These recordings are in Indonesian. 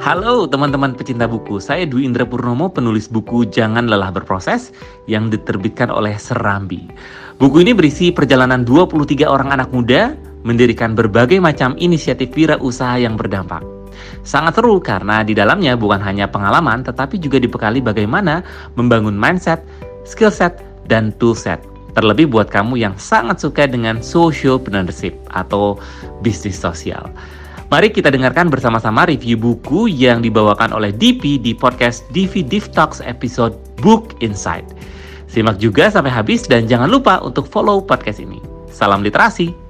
Halo teman-teman pecinta buku, saya Dwi Indra Purnomo, penulis buku Jangan Lelah Berproses yang diterbitkan oleh Serambi. Buku ini berisi perjalanan 23 orang anak muda mendirikan berbagai macam inisiatif wira usaha yang berdampak. Sangat seru karena di dalamnya bukan hanya pengalaman tetapi juga dibekali bagaimana membangun mindset, skill set, dan tool set. Terlebih buat kamu yang sangat suka dengan social partnership atau bisnis sosial. Mari kita dengarkan bersama-sama review buku yang dibawakan oleh DP di podcast DV Div Talks episode Book Insight. Simak juga sampai habis dan jangan lupa untuk follow podcast ini. Salam literasi!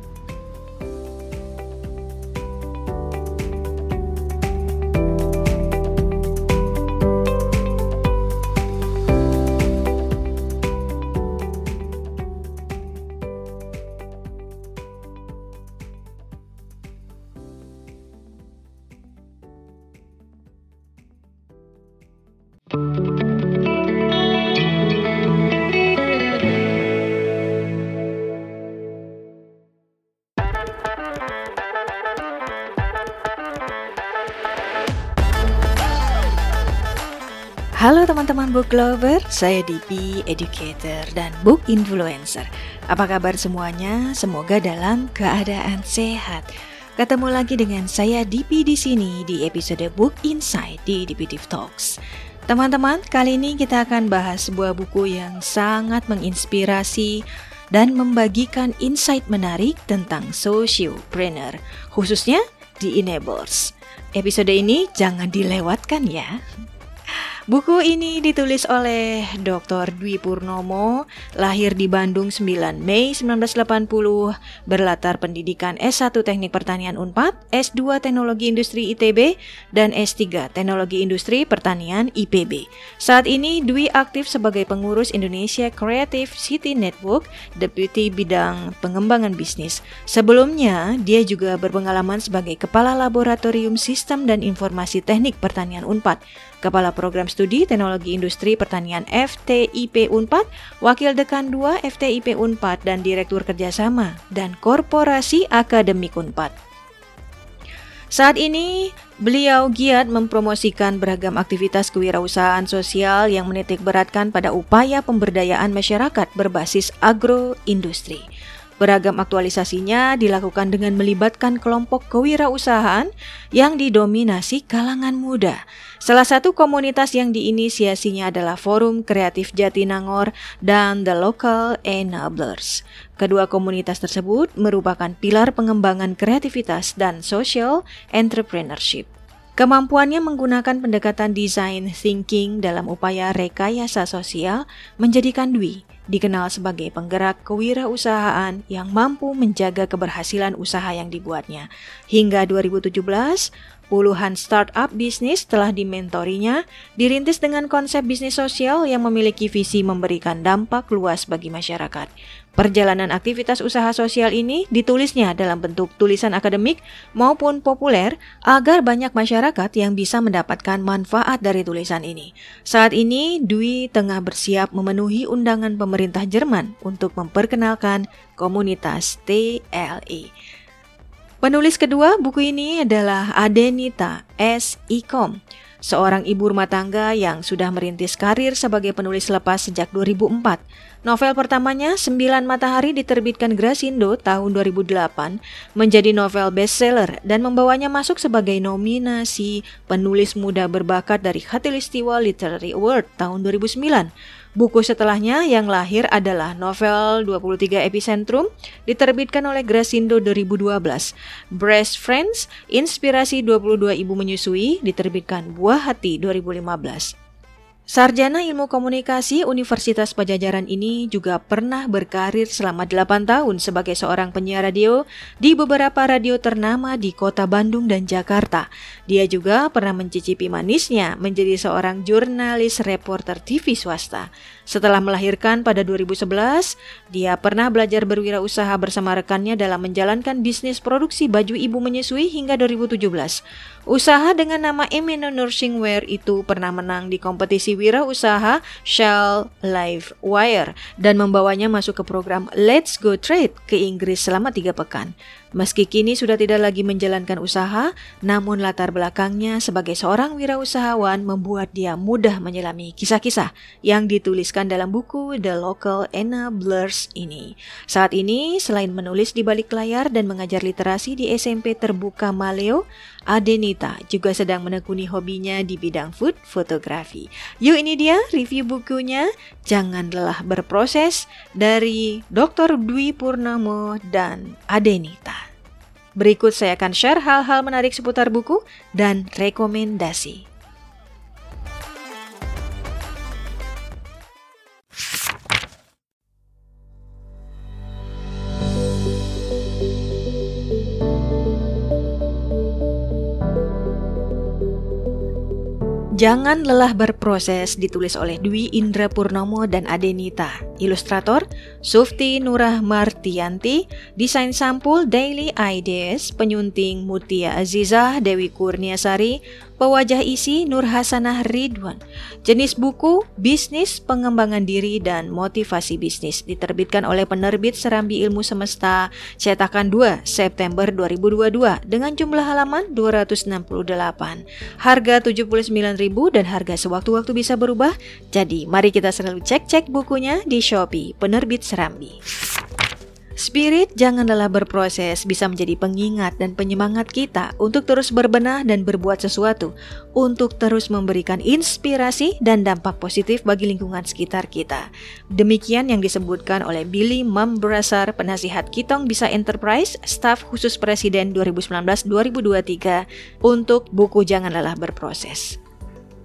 Halo teman-teman book lover, saya DP Educator dan Book Influencer. Apa kabar semuanya? Semoga dalam keadaan sehat. Ketemu lagi dengan saya DP di sini di episode Book Insight di DP Talks. Teman-teman, kali ini kita akan bahas sebuah buku yang sangat menginspirasi dan membagikan insight menarik tentang sociopreneur, khususnya di Enablers. Episode ini jangan dilewatkan ya. Buku ini ditulis oleh Dr. Dwi Purnomo, lahir di Bandung 9 Mei 1980, berlatar pendidikan S1 Teknik Pertanian Unpad, S2 Teknologi Industri ITB, dan S3 Teknologi Industri Pertanian IPB. Saat ini Dwi aktif sebagai pengurus Indonesia Creative City Network, Deputi Bidang Pengembangan Bisnis. Sebelumnya, dia juga berpengalaman sebagai Kepala Laboratorium Sistem dan Informasi Teknik Pertanian Unpad. Kepala Program Studi Teknologi Industri Pertanian FTIP Unpad, Wakil Dekan 2 FTIP Unpad, dan Direktur Kerjasama dan Korporasi Akademik Unpad. Saat ini, beliau giat mempromosikan beragam aktivitas kewirausahaan sosial yang menitik beratkan pada upaya pemberdayaan masyarakat berbasis agroindustri. Beragam aktualisasinya dilakukan dengan melibatkan kelompok kewirausahaan yang didominasi kalangan muda. Salah satu komunitas yang diinisiasinya adalah Forum Kreatif Jatinangor dan The Local Enablers. Kedua komunitas tersebut merupakan pilar pengembangan kreativitas dan social entrepreneurship. Kemampuannya menggunakan pendekatan design thinking dalam upaya rekayasa sosial menjadikan Dwi dikenal sebagai penggerak kewirausahaan yang mampu menjaga keberhasilan usaha yang dibuatnya. Hingga 2017, Puluhan startup bisnis telah dimentorinya, dirintis dengan konsep bisnis sosial yang memiliki visi memberikan dampak luas bagi masyarakat. Perjalanan aktivitas usaha sosial ini ditulisnya dalam bentuk tulisan akademik maupun populer agar banyak masyarakat yang bisa mendapatkan manfaat dari tulisan ini. Saat ini, Dwi tengah bersiap memenuhi undangan pemerintah Jerman untuk memperkenalkan komunitas TLE. Penulis kedua buku ini adalah Adenita S. Ikom, seorang ibu rumah tangga yang sudah merintis karir sebagai penulis lepas sejak 2004. Novel pertamanya, Sembilan Matahari diterbitkan Grasindo tahun 2008, menjadi novel bestseller dan membawanya masuk sebagai nominasi penulis muda berbakat dari Khatulistiwa Literary Award tahun 2009. Buku setelahnya yang lahir adalah novel 23 Epicentrum diterbitkan oleh Grasindo 2012. Breast Friends, Inspirasi 22 Ibu Menyusui diterbitkan Buah Hati 2015. Sarjana Ilmu Komunikasi Universitas Pajajaran ini juga pernah berkarir selama 8 tahun sebagai seorang penyiar radio di beberapa radio ternama di kota Bandung dan Jakarta. Dia juga pernah mencicipi manisnya menjadi seorang jurnalis reporter TV swasta. Setelah melahirkan pada 2011, dia pernah belajar berwirausaha bersama rekannya dalam menjalankan bisnis produksi baju ibu menyusui hingga 2017. Usaha dengan nama Emino Nursing Wear itu pernah menang di kompetisi wirausaha Shell Live Wire dan membawanya masuk ke program Let's Go Trade ke Inggris selama tiga pekan. Meski kini sudah tidak lagi menjalankan usaha, namun latar belakangnya sebagai seorang wirausahawan membuat dia mudah menyelami kisah-kisah yang dituliskan dalam buku The Local Enablers ini. Saat ini, selain menulis di balik layar dan mengajar literasi di SMP Terbuka Maleo, Adenita juga sedang menekuni hobinya di bidang food fotografi. Yuk ini dia review bukunya Jangan Lelah Berproses dari Dr. Dwi Purnomo dan Adenita. Berikut saya akan share hal-hal menarik seputar buku dan rekomendasi. Jangan lelah berproses ditulis oleh Dwi Indra Purnomo dan Adenita. Ilustrator Sufti Nurah Martianti, desain sampul Daily Ideas, penyunting Mutia Azizah, Dewi Kurniasari, Pewajah isi Nur Hasanah Ridwan. Jenis buku Bisnis Pengembangan Diri dan Motivasi Bisnis diterbitkan oleh penerbit Serambi Ilmu Semesta cetakan 2 September 2022 dengan jumlah halaman 268. Harga 79.000 dan harga sewaktu-waktu bisa berubah. Jadi mari kita selalu cek-cek bukunya di Shopee penerbit Serambi. Spirit jangan lelah berproses bisa menjadi pengingat dan penyemangat kita untuk terus berbenah dan berbuat sesuatu, untuk terus memberikan inspirasi dan dampak positif bagi lingkungan sekitar kita. Demikian yang disebutkan oleh Billy Mambrasar, penasihat Kitong Bisa Enterprise, staf khusus Presiden 2019-2023 untuk buku Jangan Lelah Berproses.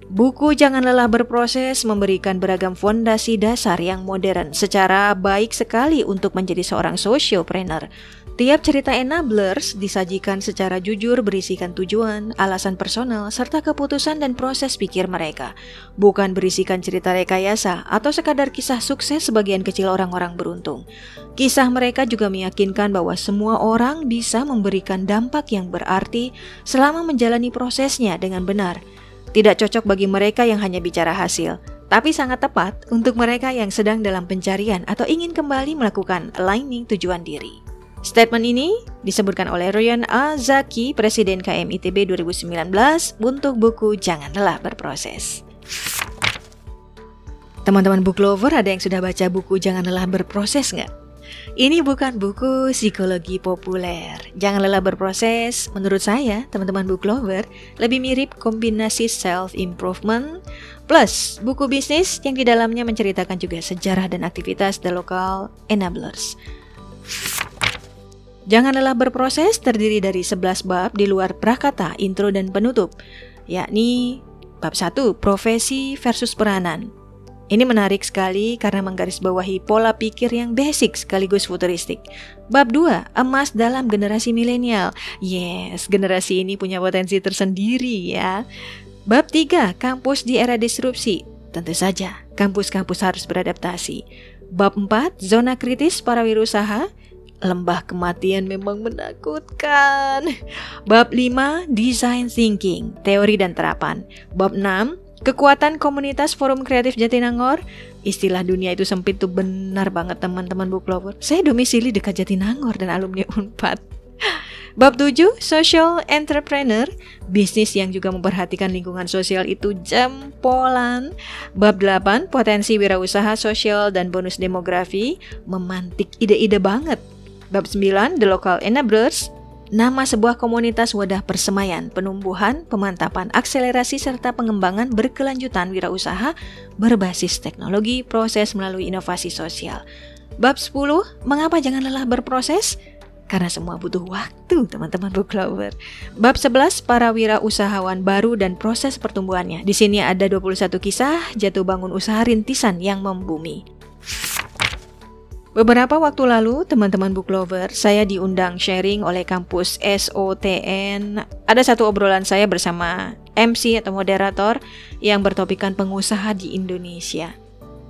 Buku Jangan Lelah Berproses memberikan beragam fondasi dasar yang modern secara baik sekali untuk menjadi seorang sociopreneur. Tiap cerita enablers disajikan secara jujur berisikan tujuan, alasan personal, serta keputusan dan proses pikir mereka. Bukan berisikan cerita rekayasa atau sekadar kisah sukses sebagian kecil orang-orang beruntung. Kisah mereka juga meyakinkan bahwa semua orang bisa memberikan dampak yang berarti selama menjalani prosesnya dengan benar. Tidak cocok bagi mereka yang hanya bicara hasil, tapi sangat tepat untuk mereka yang sedang dalam pencarian atau ingin kembali melakukan aligning tujuan diri. Statement ini disebutkan oleh Ryan A. Zaki, Presiden KMITB 2019 untuk buku Jangan Lelah Berproses. Teman-teman book lover ada yang sudah baca buku Jangan Lelah Berproses nggak? Ini bukan buku psikologi populer. Jangan lelah berproses. Menurut saya, teman-teman book lover, lebih mirip kombinasi self-improvement plus buku bisnis yang di dalamnya menceritakan juga sejarah dan aktivitas the local enablers. Jangan lelah berproses terdiri dari 11 bab di luar prakata, intro, dan penutup, yakni bab 1, profesi versus peranan, ini menarik sekali karena menggarisbawahi pola pikir yang basic sekaligus futuristik. Bab 2, emas dalam generasi milenial. Yes, generasi ini punya potensi tersendiri ya. Bab 3, kampus di era disrupsi. Tentu saja, kampus-kampus harus beradaptasi. Bab 4, zona kritis para wirausaha. Lembah kematian memang menakutkan. Bab 5, design thinking, teori dan terapan. Bab 6, Kekuatan komunitas Forum Kreatif Jatinangor, istilah dunia itu sempit tuh benar banget teman-teman book lover. Saya domisili dekat Jatinangor dan alumni Unpad. Bab 7, Social Entrepreneur, bisnis yang juga memperhatikan lingkungan sosial itu jempolan. Bab 8, Potensi wirausaha sosial dan bonus demografi, memantik ide-ide banget. Bab 9, The Local Enablers, nama sebuah komunitas wadah persemaian, penumbuhan, pemantapan, akselerasi serta pengembangan berkelanjutan wirausaha berbasis teknologi, proses melalui inovasi sosial. Bab 10, mengapa jangan lelah berproses? Karena semua butuh waktu, teman-teman book lover. Bab 11, para wirausahawan baru dan proses pertumbuhannya. Di sini ada 21 kisah jatuh bangun usaha rintisan yang membumi. Beberapa waktu lalu, teman-teman book lover, saya diundang sharing oleh kampus SOTN. Ada satu obrolan saya bersama MC atau moderator yang bertopikan pengusaha di Indonesia.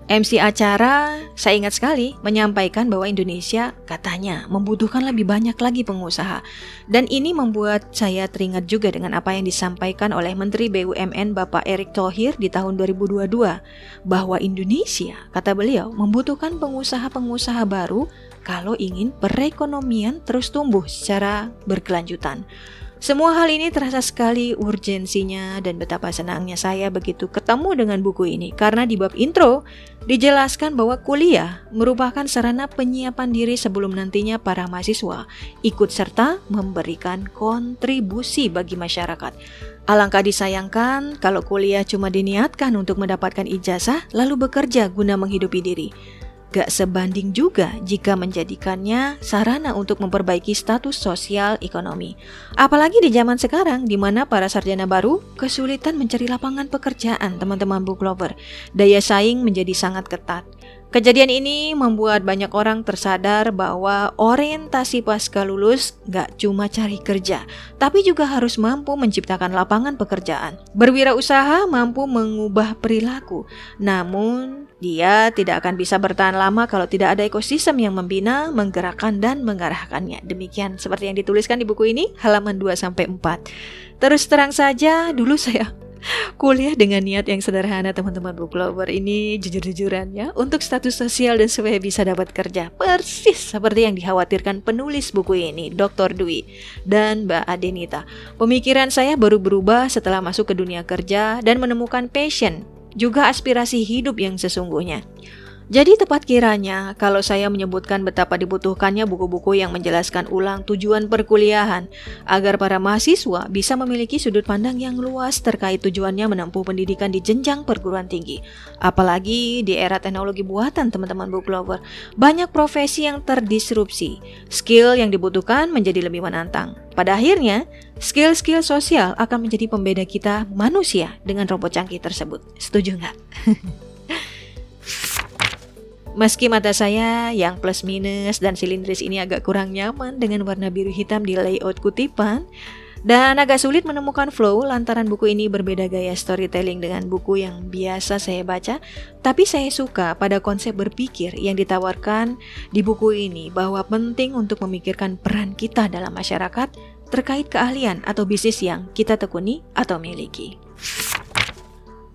MC acara, saya ingat sekali, menyampaikan bahwa Indonesia katanya membutuhkan lebih banyak lagi pengusaha. Dan ini membuat saya teringat juga dengan apa yang disampaikan oleh Menteri BUMN Bapak Erick Thohir di tahun 2022, bahwa Indonesia, kata beliau, membutuhkan pengusaha-pengusaha baru kalau ingin perekonomian terus tumbuh secara berkelanjutan. Semua hal ini terasa sekali urgensinya dan betapa senangnya saya begitu ketemu dengan buku ini karena di bab intro dijelaskan bahwa kuliah merupakan sarana penyiapan diri sebelum nantinya para mahasiswa ikut serta memberikan kontribusi bagi masyarakat. Alangkah disayangkan kalau kuliah cuma diniatkan untuk mendapatkan ijazah lalu bekerja guna menghidupi diri gak sebanding juga jika menjadikannya sarana untuk memperbaiki status sosial ekonomi. Apalagi di zaman sekarang di mana para sarjana baru kesulitan mencari lapangan pekerjaan teman-teman book lover. Daya saing menjadi sangat ketat. Kejadian ini membuat banyak orang tersadar bahwa orientasi pasca lulus gak cuma cari kerja, tapi juga harus mampu menciptakan lapangan pekerjaan. Berwirausaha mampu mengubah perilaku, namun dia tidak akan bisa bertahan lama kalau tidak ada ekosistem yang membina, menggerakkan, dan mengarahkannya. Demikian seperti yang dituliskan di buku ini, halaman 2-4. Terus terang saja, dulu saya kuliah dengan niat yang sederhana teman-teman. Book lover ini jujur-jujuran ya. Untuk status sosial dan supaya bisa dapat kerja persis seperti yang dikhawatirkan penulis buku ini Dr. Dwi dan Mbak Adenita. Pemikiran saya baru berubah setelah masuk ke dunia kerja dan menemukan passion juga aspirasi hidup yang sesungguhnya jadi tepat kiranya kalau saya menyebutkan betapa dibutuhkannya buku-buku yang menjelaskan ulang tujuan perkuliahan agar para mahasiswa bisa memiliki sudut pandang yang luas terkait tujuannya menempuh pendidikan di jenjang perguruan tinggi. Apalagi di era teknologi buatan teman-teman book lover, banyak profesi yang terdisrupsi. Skill yang dibutuhkan menjadi lebih menantang. Pada akhirnya, skill-skill sosial akan menjadi pembeda kita manusia dengan robot canggih tersebut. Setuju nggak? Meski mata saya yang plus minus dan silindris ini agak kurang nyaman dengan warna biru hitam di layout kutipan, dan agak sulit menemukan flow lantaran buku ini berbeda gaya storytelling dengan buku yang biasa saya baca, tapi saya suka pada konsep berpikir yang ditawarkan di buku ini bahwa penting untuk memikirkan peran kita dalam masyarakat terkait keahlian atau bisnis yang kita tekuni atau miliki.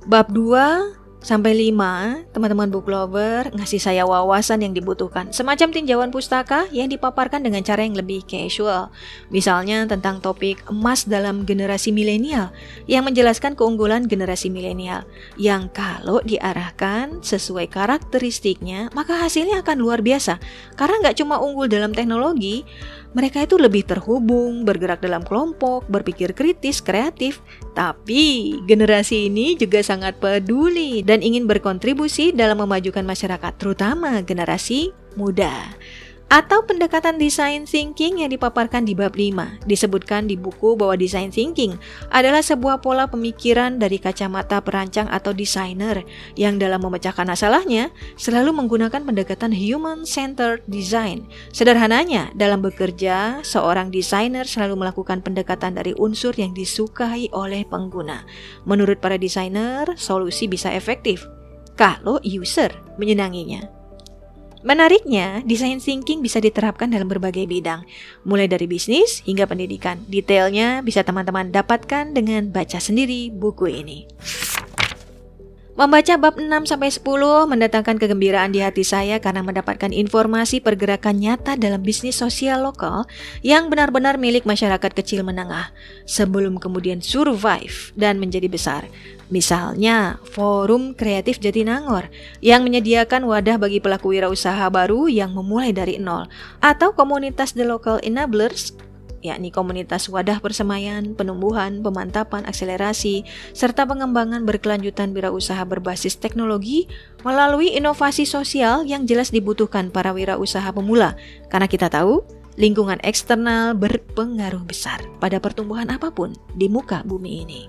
Bab 2 sampai 5, teman-teman book lover ngasih saya wawasan yang dibutuhkan. Semacam tinjauan pustaka yang dipaparkan dengan cara yang lebih casual. Misalnya tentang topik emas dalam generasi milenial yang menjelaskan keunggulan generasi milenial yang kalau diarahkan sesuai karakteristiknya maka hasilnya akan luar biasa. Karena nggak cuma unggul dalam teknologi, mereka itu lebih terhubung, bergerak dalam kelompok, berpikir kritis, kreatif. Tapi generasi ini juga sangat peduli dan ingin berkontribusi dalam memajukan masyarakat, terutama generasi muda atau pendekatan design thinking yang dipaparkan di bab 5. Disebutkan di buku bahwa design thinking adalah sebuah pola pemikiran dari kacamata perancang atau desainer yang dalam memecahkan masalahnya selalu menggunakan pendekatan human-centered design. Sederhananya, dalam bekerja, seorang desainer selalu melakukan pendekatan dari unsur yang disukai oleh pengguna. Menurut para desainer, solusi bisa efektif kalau user menyenanginya. Menariknya, design thinking bisa diterapkan dalam berbagai bidang, mulai dari bisnis hingga pendidikan. Detailnya bisa teman-teman dapatkan dengan baca sendiri buku ini. Membaca bab 6 sampai 10 mendatangkan kegembiraan di hati saya karena mendapatkan informasi pergerakan nyata dalam bisnis sosial lokal yang benar-benar milik masyarakat kecil menengah sebelum kemudian survive dan menjadi besar. Misalnya, Forum Kreatif Jatinangor yang menyediakan wadah bagi pelaku wirausaha baru yang memulai dari nol atau komunitas The Local Enablers yakni komunitas wadah persemaian, penumbuhan, pemantapan, akselerasi, serta pengembangan berkelanjutan wirausaha berbasis teknologi melalui inovasi sosial yang jelas dibutuhkan para wirausaha pemula. Karena kita tahu, lingkungan eksternal berpengaruh besar pada pertumbuhan apa pun di muka bumi ini.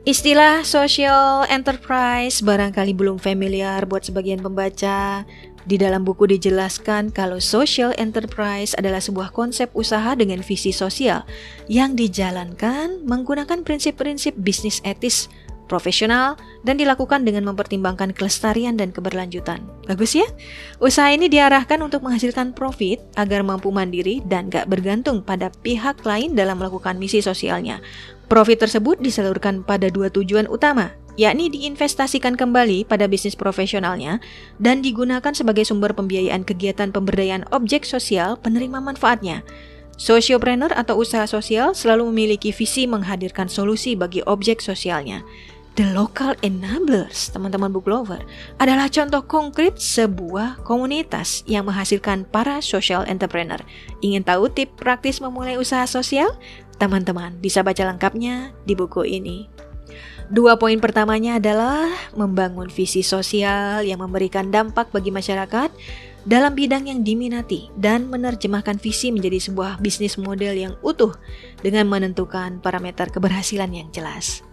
Istilah social enterprise barangkali belum familiar buat sebagian pembaca, di dalam buku dijelaskan kalau social enterprise adalah sebuah konsep usaha dengan visi sosial yang dijalankan menggunakan prinsip-prinsip bisnis etis, profesional, dan dilakukan dengan mempertimbangkan kelestarian dan keberlanjutan. Bagus ya? Usaha ini diarahkan untuk menghasilkan profit agar mampu mandiri dan gak bergantung pada pihak lain dalam melakukan misi sosialnya. Profit tersebut disalurkan pada dua tujuan utama, yakni diinvestasikan kembali pada bisnis profesionalnya dan digunakan sebagai sumber pembiayaan kegiatan pemberdayaan objek sosial penerima manfaatnya. Sociopreneur atau usaha sosial selalu memiliki visi menghadirkan solusi bagi objek sosialnya. The Local Enablers, teman-teman book lover, adalah contoh konkret sebuah komunitas yang menghasilkan para social entrepreneur. Ingin tahu tip praktis memulai usaha sosial? Teman-teman bisa baca lengkapnya di buku ini. Dua poin pertamanya adalah membangun visi sosial yang memberikan dampak bagi masyarakat dalam bidang yang diminati dan menerjemahkan visi menjadi sebuah bisnis model yang utuh dengan menentukan parameter keberhasilan yang jelas.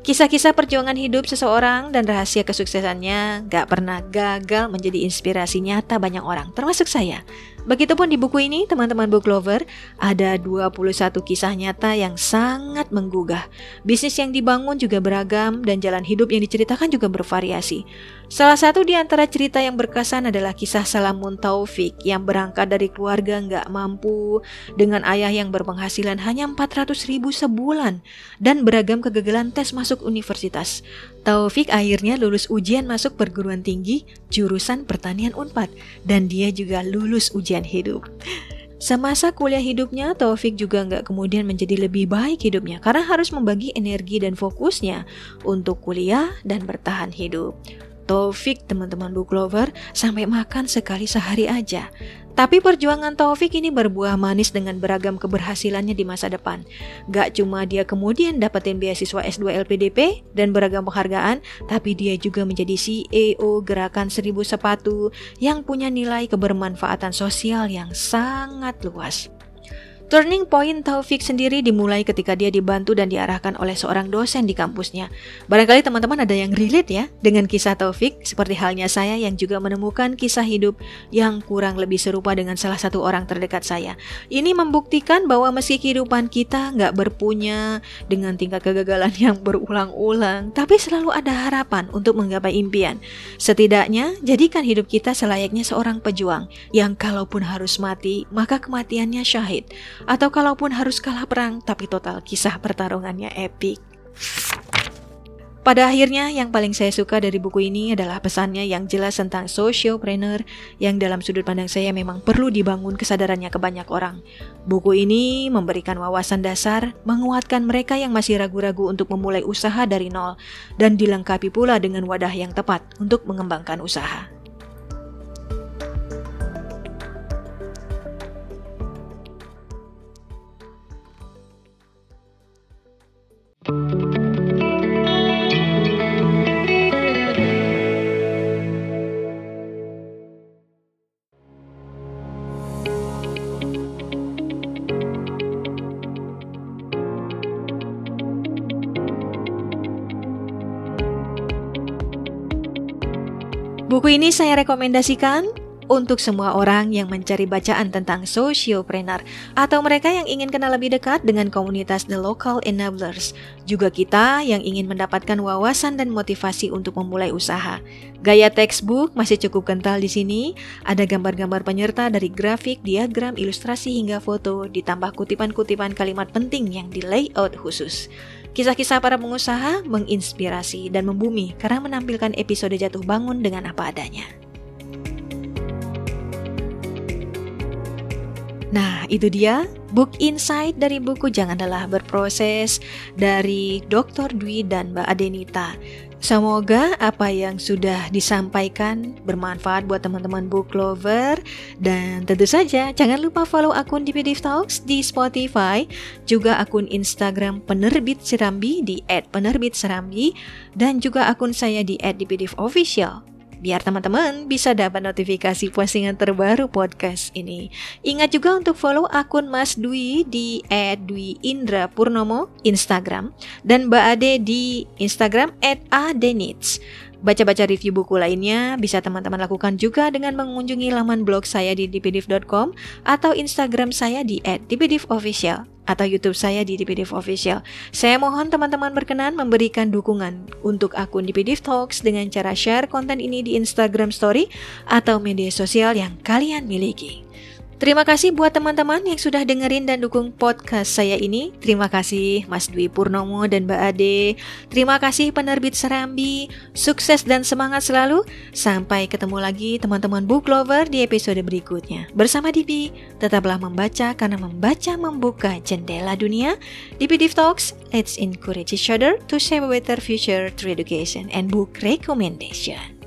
Kisah-kisah perjuangan hidup seseorang dan rahasia kesuksesannya gak pernah gagal menjadi inspirasi nyata banyak orang, termasuk saya. Begitupun di buku ini, teman-teman book lover, ada 21 kisah nyata yang sangat menggugah. Bisnis yang dibangun juga beragam dan jalan hidup yang diceritakan juga bervariasi. Salah satu di antara cerita yang berkesan adalah kisah Salamun Taufik yang berangkat dari keluarga nggak mampu dengan ayah yang berpenghasilan hanya 400 ribu sebulan dan beragam kegagalan tes masuk universitas. Taufik akhirnya lulus ujian masuk perguruan tinggi jurusan pertanian Unpad dan dia juga lulus ujian hidup. Semasa kuliah hidupnya, Taufik juga nggak kemudian menjadi lebih baik hidupnya karena harus membagi energi dan fokusnya untuk kuliah dan bertahan hidup. Taufik teman-teman book lover sampai makan sekali sehari aja. Tapi perjuangan Taufik ini berbuah manis dengan beragam keberhasilannya di masa depan. Gak cuma dia kemudian dapetin beasiswa S2 LPDP dan beragam penghargaan, tapi dia juga menjadi CEO Gerakan Seribu Sepatu yang punya nilai kebermanfaatan sosial yang sangat luas. Turning point Taufik sendiri dimulai ketika dia dibantu dan diarahkan oleh seorang dosen di kampusnya. Barangkali teman-teman ada yang relate ya dengan kisah Taufik, seperti halnya saya yang juga menemukan kisah hidup yang kurang lebih serupa dengan salah satu orang terdekat saya. Ini membuktikan bahwa meski kehidupan kita nggak berpunya dengan tingkat kegagalan yang berulang-ulang, tapi selalu ada harapan untuk menggapai impian. Setidaknya, jadikan hidup kita selayaknya seorang pejuang yang kalaupun harus mati, maka kematiannya syahid atau kalaupun harus kalah perang, tapi total kisah pertarungannya epik. Pada akhirnya, yang paling saya suka dari buku ini adalah pesannya yang jelas tentang sociopreneur yang dalam sudut pandang saya memang perlu dibangun kesadarannya ke banyak orang. Buku ini memberikan wawasan dasar, menguatkan mereka yang masih ragu-ragu untuk memulai usaha dari nol, dan dilengkapi pula dengan wadah yang tepat untuk mengembangkan usaha. Buku ini saya rekomendasikan untuk semua orang yang mencari bacaan tentang sociopreneur atau mereka yang ingin kenal lebih dekat dengan komunitas The Local Enablers. Juga kita yang ingin mendapatkan wawasan dan motivasi untuk memulai usaha. Gaya textbook masih cukup kental di sini. Ada gambar-gambar penyerta dari grafik, diagram, ilustrasi hingga foto, ditambah kutipan-kutipan kalimat penting yang di layout khusus. Kisah-kisah para pengusaha menginspirasi dan membumi karena menampilkan episode jatuh bangun dengan apa adanya. Nah, itu dia book insight dari buku Jangan Lelah Berproses dari Dr. Dwi dan Mbak Adenita. Semoga apa yang sudah disampaikan bermanfaat buat teman-teman book lover. Dan tentu saja jangan lupa follow akun DPD Talks di Spotify, juga akun Instagram Penerbit Serambi di @penerbitserambi dan juga akun saya di @dpdofficial biar teman-teman bisa dapat notifikasi postingan terbaru podcast ini. Ingat juga untuk follow akun Mas Dwi di @dwi_indra_purnomo Instagram dan Mbak Ade di Instagram @adenits. Baca-baca review buku lainnya bisa teman-teman lakukan juga dengan mengunjungi laman blog saya di dpdiv.com atau Instagram saya di @dpdivofficial atau YouTube saya di DPDIV Official. Saya mohon teman-teman berkenan memberikan dukungan untuk akun DPDIV Talks dengan cara share konten ini di Instagram Story atau media sosial yang kalian miliki. Terima kasih buat teman-teman yang sudah dengerin dan dukung podcast saya ini. Terima kasih Mas Dwi Purnomo dan Mbak Ade. Terima kasih penerbit Serambi. Sukses dan semangat selalu. Sampai ketemu lagi teman-teman book lover di episode berikutnya. Bersama Dipi, tetaplah membaca karena membaca membuka jendela dunia. Dipi Div Talks, let's encourage each other to shape a better future through education and book recommendation.